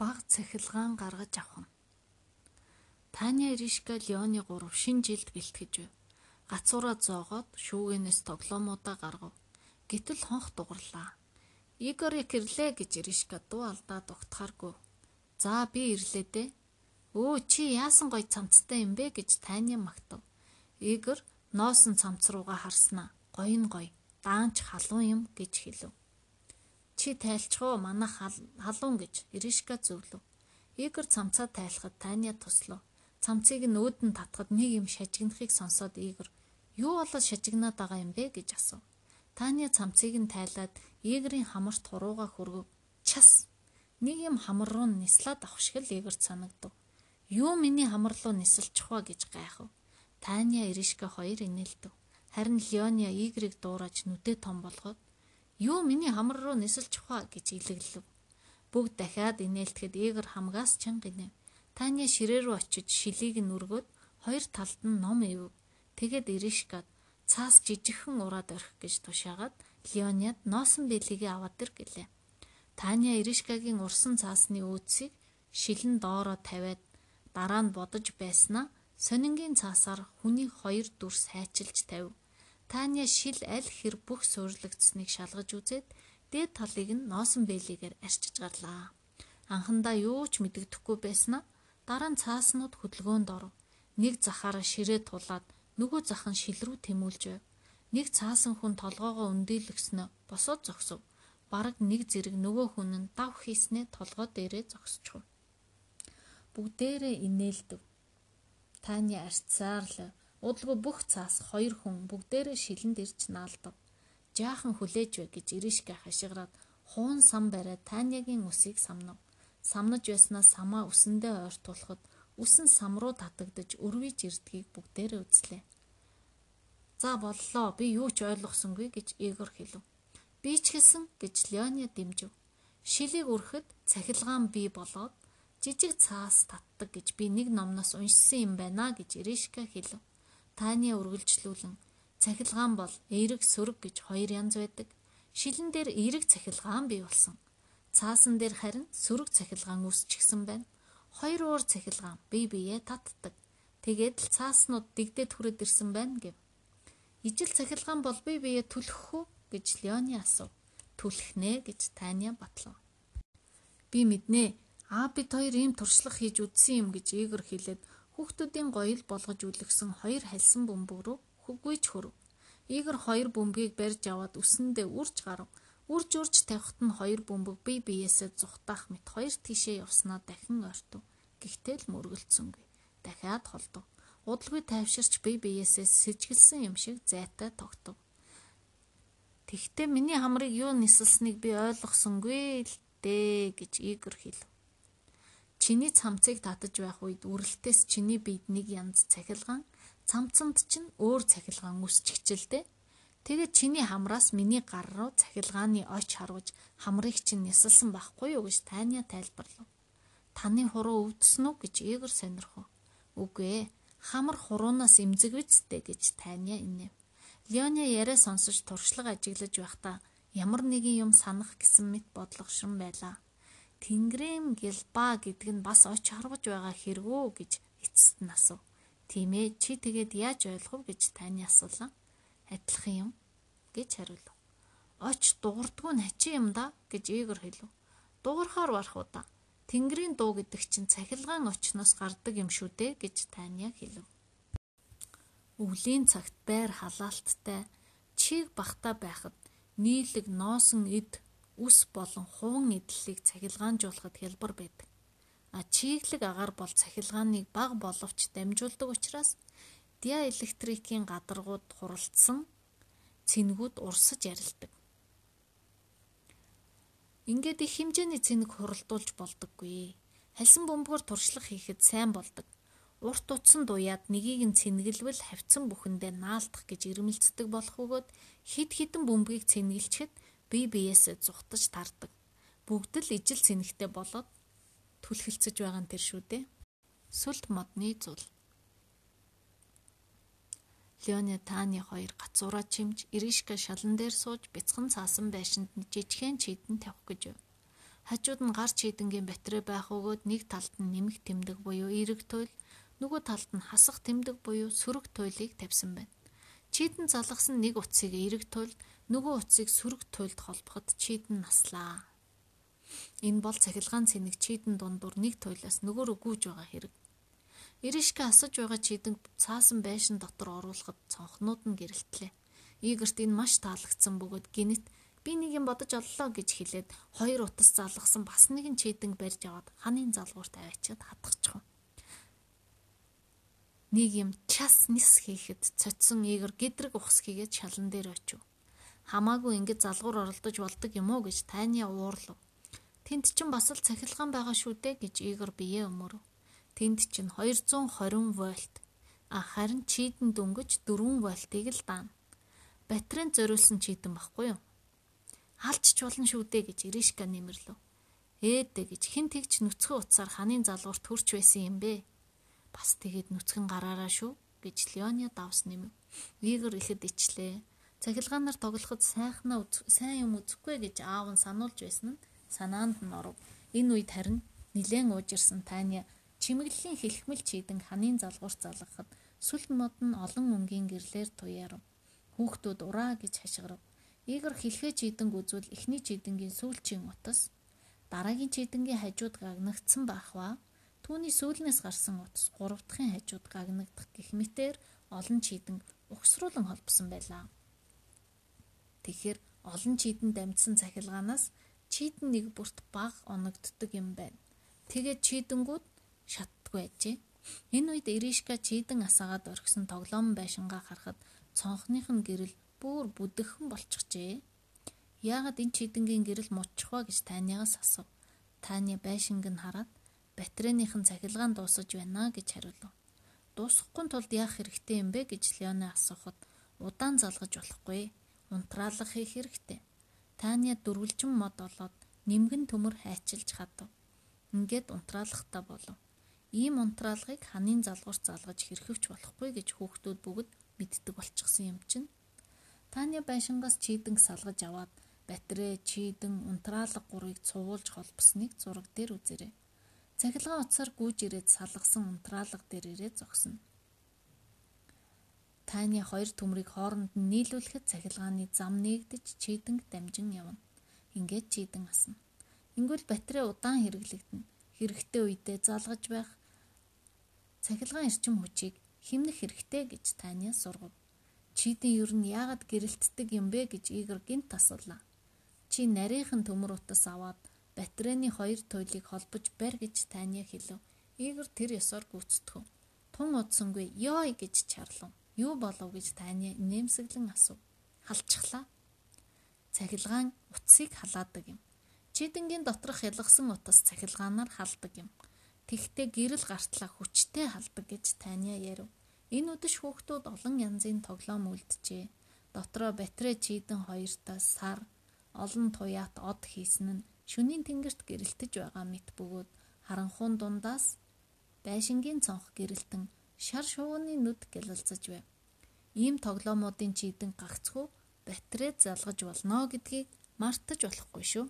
баг цахилгаан гаргаж авах нь. Таня Иришка Леоны 3 шин жилд гэлтгэж байв. Гацуураа зоогоод шүүгэнээс тоглоомуудаа гаргав. Гэтэл хонх дугарлаа. Игор ирлээ гэж Иришка дуу алдаад угтахааргүй. За би ирлээ дээ. Өө чи яасан гоё цамцтай юм бэ гэж Таня магтав. Игор ноосон цамц руугаа харснаа. Гоё нь гоё. Даанч халуун юм гэж хэлв. Чи тайлчгаа манай халуун гэж Иришка зөвлөв. Игор цамцаа тайлахад Таня туслав. Цамцыг нөөдөн татхад нэг юм шажигнахыг сонсоод Игор юу болоод шажигнаад байгаа юм бэ гэж асуув. Таня цамцыг нь тайлаад Игорийн хамарт хурууга хөргөв. Час. Нэг юм хамар руу нислаад авах шиг л Игорт санагдав. Юу миний хамар руу нисэлчих вэ гэж гайхав. Таня Иришка хоёр инээлдэв. Харин Леония Игорийг дуурайж нүдээ том болгоод Юу миний хамар руу нисэлж хаа гэж илэглэв. Бүгд дахиад инээлтгэхэд Игор хамгаас чанга инэв. Таня ширээ рүү очиж шилийг нь өргөөд хоёр талд нь ном ив. Тэгэд Иришкад цаас жижигхэн ураад орхих гэж тушаагаад Леониад носон бэлигээ аваад ир гэлээ. Таня Иришкагийн урсан цаасны өөцийг шилэн доороо тавиад дараа нь бодож байснаа сонингийн цаасаар хүний хоёр дүрс хайчилж тавив. Таня шил аль хэр бүх суйрлагдсныг шалгаж үзээд дээд талыг нь носон бэлигээр арчиж гарлаа. Анхандаа юу ч мэдэгдэхгүй байснаа дараа нь цааснууд хөдөлгөөнд оров. Нэг захаараа ширээ тулаад нөгөө зах нь шил рүү тэмүүлж байв. Нэг цаасан хүн толгоогоо өндийлгснөө босоод зогсов. Бараг нэг зэрэг нөгөө хүн нь дав хийснээ толгой дээрээ зогсчихв. Бүгдээрээ инээлдэв. Таны арцсаар л Удалгүй бүх цаас хоёр хүн бүгдээрээ шилэнд ирж наалдав. Жаахан хүлээж бай гэж Иришка хашгираад хуун сам бариад Танягийн үсийг самнав. Самнаж байснаа самаа үсэндээ ойртуулахад үсэн сам руу татагдж өрвиж ирдгийг бүгдээрээ үзлээ. За боллоо. Би юу ч ойлгосонгүй гэж Игор хэлв. Би ч гэсэн гэж Леоня дэмжив. Шилийг өрхөд цахилгаан бий болоод жижиг цаас татдаг гэж би нэг номноос уншсан юм байна гэж Иришка хэлв. Таня үргэлжлүүлэн цахилгаан бол эерэг сөрөг гэж хоёр янз байдаг. Шилэн дээр эерэг цахилгаан бий болсон. Цаасан дээр харин сөрөг цахилгаан үсчихсэн байна. Хоёр уур цахилгаан бие биеэ татдаг. Тэгээд л цааснууд дэгдээд хүрээд ирсэн байна гэв. Ижил цахилгаан бол бие биеэ түлхэх үү гэж Леони асуув. Түлхэх нэ гэж Таня батлав. Би мэднэ. Аа бид хоёр ийм туршлага хийж үдсэн юм гэж Игор хэлээд Хүүхдүүдийн гоёл болгож үлгсэн хоёр хальсан бөмбөг рүү хөвгүйч хөрөв. Игор хоёр бөмбөгийг барьж аваад үсэндээ үрж гарав. Үрж үрж тавихт нь хоёр бөмбөг бие биесээ зүхтаах мэт хоёр тишээ явснаа дахин ойртов. Гэхдээ л мөргөлдсөнгүй. Дахиад холдов. Удалгүй тайвширч бие биесээ сэжгэлсэн юм шиг зайтай тогтов. Тэгтээ миний хамрыг юу нисэлснийг би ойлгосонгүй л дээ гэж Игор хэлв. Чиний цамцыг татаж байх үед үрэлтээс чиний биед нэг янз цахилгаан, цамцанд чинь өөр цахилгаан үсчихчэлтэй. Тэгээд чиний хамраас миний гар руу цахилгааны оч харваж хамрыг чинь нисэлсэн байхгүй юу гэж Таня тайлбарлав. Таны хуруу өвдсөн үү гэж Игор сонирхов. Үгүй ээ. Хамар хуруунаас эмзэг үсттэй гэж Таня инэв. Леоня яриа сонсож туршлага ажиглаж байхдаа ямар нэгэн юм санах гэсэн мэт бодлогошрон байлаа. Тэнгэрийн гэлба гэдэг нь бас оч харгаж байгаа хэрэгөө гэж эцэст нь асуув. Тийм ээ чи тэгээд яаж ойлгов гэж таны асуулаа. Адилхан юм гэж хариулв. Оч дуурдгүй нь хачи юм да гэж Игор хэлв. Дуурахаар барах уу да. Тэнгэрийн дуу гэдэг чинь цахилгаан очноос гардаг юм шүү дээ гэж Таня хэлв. Өвлийн цагт байр халаалттай чиг бахта байхад нийлэг ноосон эд үс болон хуван эдлэлийг цахилгаанжуулахад хялбар байдаг. А чиглэг агаар бол цахилгааныг баг боловч дамжуулдаг учраас диаэлектрикийн гадаргууд хуралдсан цэнгүүд урсаж ярилдаг. Ингээд их хэмжээний цэнэг хуралдуулж болдоггүй. Хальсан бөмбөгөр туршлага хийхэд сайн болдог. Урт утсан дуяад нэгийг нь цэнгэлвэл хавцсан бүхэндээ наалдах гэж ирмэлцдэг болох бөгөөд хид хідэн бөмбөгийг цэнгэлчэхэд бие биесээ зүхтаж тардаг. Бүгд л ижил цэнэгтэй болоод түлхэлцэж байгаа нь тэр шүү дээ. Сүлд модны зул. Леони Таны хоёр гацуураа чимж Иришка шалан дээр сууж бяцхан цаасан байшинд жижигхэн чийдэн тавих гэж байв. Хажууд нь гар чийдэнгийн батарей байх өгөөд нэг талд нь нэмэх тэмдэг буюу эрэг туйл, нөгөө талд нь хасах тэмдэг буюу сөрөг туйлыг тавьсан байна. Чийдэн залгасан нэг утсыг эрэг туйл, нөгөө утсыг сөрөг туйлд холбоход чийдэн наслаа. Энэ бол цахилгаан цэник чийдэн дундуур нэг туйлаас нөгөө рүү гүйж байгаа хэрэг. Иришка асаж байгаа чийдэнг цаасан байшин дотор оруулахад цонхнууд нь гэрэлтлээ. Игэрт энэ маш таалагдсан бөгөөд гинэт би нэг юм бодож оллоо гэж хэлээд хоёр утас залгасан бас нэгэн чийдэнг барьж аваад ханын залгуурт аваачаад хатгачихв. Нэг юм час нис хийхэд цоцсон игэр гэдрэг ухс хийгээд шалан дээр очив. Хамаагүй ингэж залгуур оролдож болдог юм уу гэж тайны уурлав. Тэнд чинь бас л цахилгаан байгаа шүү дээ гэж игэр бие өмөрөв. Тэнд чинь 220 вольт. А харин чийдэн дөнгөж 4 вольтыг л даана. Батаренд зориулсан чийдэн баггүй юу? Халчч болно шүү дээ гэж Иришка нэмэрлв. Ээдэ гэж хэн тэгч нүцгэн утсаар ханын залгуурт хурч байсан юм бэ? Бас тэгээд нүцгэн гараараа шүү гэж Леоня давс нэмэв. Игор ихэд ичлээ. Цахилгаанаар тоглоход сайхнаа сайн юм үзэхгүй гэж аав нь сануулж байсан нь санаанд нь оров. Энэ үед харин нилээн уужирсан Таня Чимэглэлийн хэлхмэл чийдэн ханын залгуурт залгахад сүл мод нь олон өнгийн гэрлэр туяарав. Хүүхдүүд ураа гэж хашгирав. Игор хэлхээ чийдэнг үзвэл эхний чийдэнгийн сүүлчийн утас дараагийн чийдэнгийн хажууд гагнагдсан бахва түүний сүүлнээс гарсан утас гурав дахын хажууд гагнагдах гэх мэтээр олон чийдэн угсруулан холбосон байлаа. Тэгэхээр олон чийдэн дамжсан цахилгаанаас чийдэн нэг бүрт баг оногддог юм байна. Тэгээд чийдэнгүүд шатдаггүй ажээ. Энэ үед Иришка чийдэн асаагаад орхисон тоглоом байшингаа харахад цонхных нь гэрэл бүр бүдэгхэн болчихжээ. Яагаад энэ чийдэнгийн гэрэл мууччих вэ гэж тайнаас асуув. Таны байшинг нь хараад батарейныхын цахилгаан дуусаж байна гэж хариулв. Дуусахгүй тулд яах хэрэгтэй юм бэ гэж Леоне асуухад удаан залгаж болохгүй. Унтраалах хийх хэрэгтэй. Таня дөрвөлжин мод болоод нэмгэн төмөр хайчилж хадав. Ингээд унтраалахтаа болов. Ийм унтраалгыг ханын залгуурт залгаж хэрхэвч болохгүй гэж хүүхдүүд бүгд мэддэг болчихсон юм чинь. Таны байшингаас чийдэнг салгаж аваад батарей, чийдэн, унтраалга гурыг цувуулж холбосныг зураг дээр үзээрэй. Цахилгаан утсаар гүйж ирээд салгасан унтраалга дээр ирээд зогсно. Таны хоёр төмрийг хооронд нь нийлүүлэхэд цахилгааны зам нэгдэж чийдэнг дамжин явна. Ингээд чийдэн асна. Ингүүл батарей удаан хэрэглэгдэнэ. Хэрэгтэй үедээ залгаж байх цахилгаан эрчим хүчийг химнэх хэрэгтэй гэж Таня сургав. Чидэн ер нь яагаад гэрэлтдэг юм бэ гэж Игор гинт асуулаа. Чи нарийнхан төмөр утас аваад батарейны хоёр туйлыг холбож барь гэж Таня хэлв. Игор тэр ёсоор гүйцэтгэв. Тун удсангүй ёй гэж чарлав. Юу болов гэж Таня нэмсэглэн асуув. Халчихлаа. Цахилгаан утсыг халаадаг юм. Чидэнгийн доторх ялгсан утас цахилгаанаар халдаг юм. Тэгтээ гэрэл гартлаа хүчтэй халдаг гэж Таня ярив. Энэ үдэш хүүхдүүд олон янзын тоглоом үлджээ. Дотроо батарей чийдэн хоёртаа сар олон туяат од хийсэн нь шөнийн тэнгэрт гэрэлтэж байгаа мэт бөгөөд харанхуун дундаас байшингийн цонх гэрэлтэн шар шууганы нүд гялалцаж байв. Ийм тоглоомуудын чийдэн гагцхүү батарей залгаж болно гэдгийг мартаж болохгүй шүү.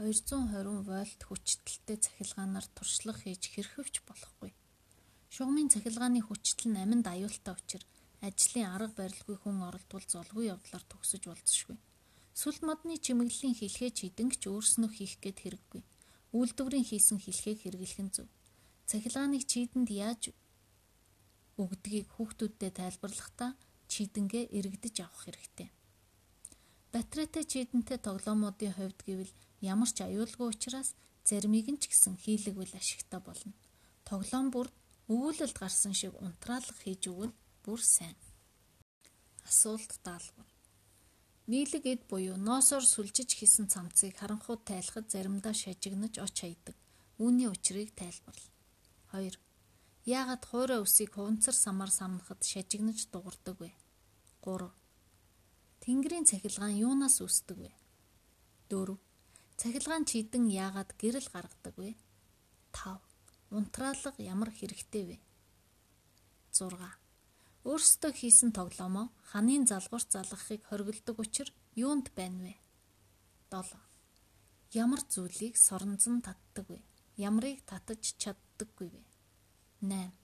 220 вольт хүчтэлтэй цахилгаанаар туршлага хийж хэрхэвч болохгүй. Шугамын цахилгааны хүчтэл нь аминд аюултай учраас ажлын арга барилгүй хүн оролдвол золгүй явдлаар төгсөж болзошгүй. Сүл модны чимэглэлийн хэлхээ чидэнг ч өөрснөө хийх гээд хэрэггүй. Үйлдвэрийн хийсэн хэлхээг хэрэглэх нь зөв. Цахилгааныг чийдэнд яаж өгдгийг хүүхдүүдтэй тайлбарлахдаа чийдэнгээ эргэж авах хэрэгтэй. Батарейтай чийдэнтэй тоглоомуудын хувьд гэвэл Ямар ч аюулгүй учраас заримыг нь ч гэсэн хийлэгвэл ашигтай болно. Тоглоом бүр өвүүлэлд гарсан шиг унтраалга хийж өгвөл бүр сайн. Асуулт даалгавар. Нийлэг эд буюу ноосоор сүлжиж хийсэн цамцыг харанхууд тайлахад заримдаа шажигнаж оч хайдаг. Үүний учрыг тайлбарл. 2. Яагаад хуурай үсийг хуванцар самар самнахад шажигнаж дуурдаг вэ? 3. Тэнгэрийн цахилгаан юунаас үүсдэг вэ? 4. Цахилгаан чийдэн яагаад гэрэл гаргадаг вэ? 5. Унтраалга ямар хэрэгтэй вэ? 6. Өөрсдөө хийсэн тоглоомоо ханын залгуурт залгахыг хориглдог учир юунд байна вэ? 7. Ямар зүйлийг соронзон татдаг вэ? Ямрыг татаж чаддаггүй вэ? 8.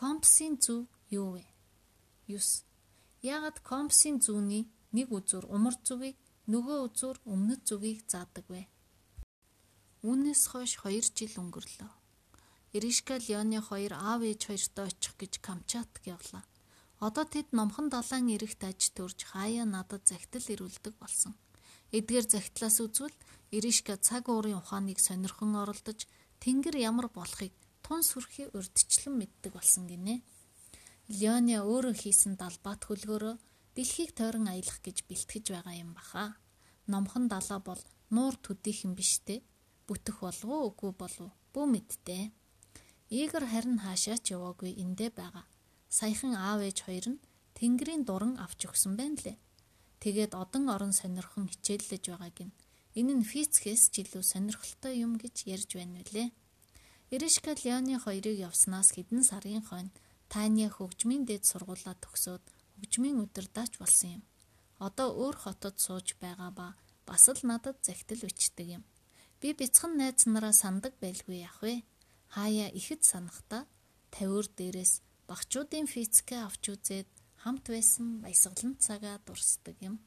Компасын зөв юу вэ? 9. Яагаад компасын зүүний нэг үзүүр умар зүгийг нөгөө үзүүр өмнөд зүгийг заадаг вэ? Үүнээс хойш 2 жил өнгөрлөө. Иришка Леоны хоёр аав ээж хоёртой очих гэж Камчатк явлаа. Одоо тэд номхон далайн эрэгт аж төрж хаяа надад загтал ирүүлдэг болсон. Эдгээр загтлаас үзвэл Иришка цаг уурын ухааныг сонирхон оролдож тэнгэр ямар болохыг тун сүрхий урдчлан мэддэг болсон гинэ. Леоня өөрөө хийсэн далбаат хөлгөөрөө дэлхийг тойрон аялах гэж бэлтгэж байгаа юм баха. Номхон далаа бол нуур төдийхэн биштэй. Бүтэх болов уу үгүй болов бүү мэдтэй. Игор харин хаашаа ч яваагүй эндээ байгаа. Саяхан аав ээж хоёр нь тэнгэрийн дуран авч өгсөн байна лээ. Тэгээд одон орон сонирхон хичээллэж байгааг нь энэ нь физикээс ч илүү сонирхолтой юм гэж ярьж байна үлээ. Иришка Леоны хоёрыг явснаас хэдэн сарын хойно Таня хөгжмийн дэд сургуулаа төгсөөд хөгжмийн удирдаач болсон юм. Одоо өөр хотод сууж байгаа ба бас л надад захидал өчтдөг юм. Би бяцхан найз нараа сандаг байлгүй яах вэ? Хаяа ихэд санахта тавиур дээрээс багчуудын физикээ авч үзээд хамт байсан баясгалан цагаа дурсдаг юм.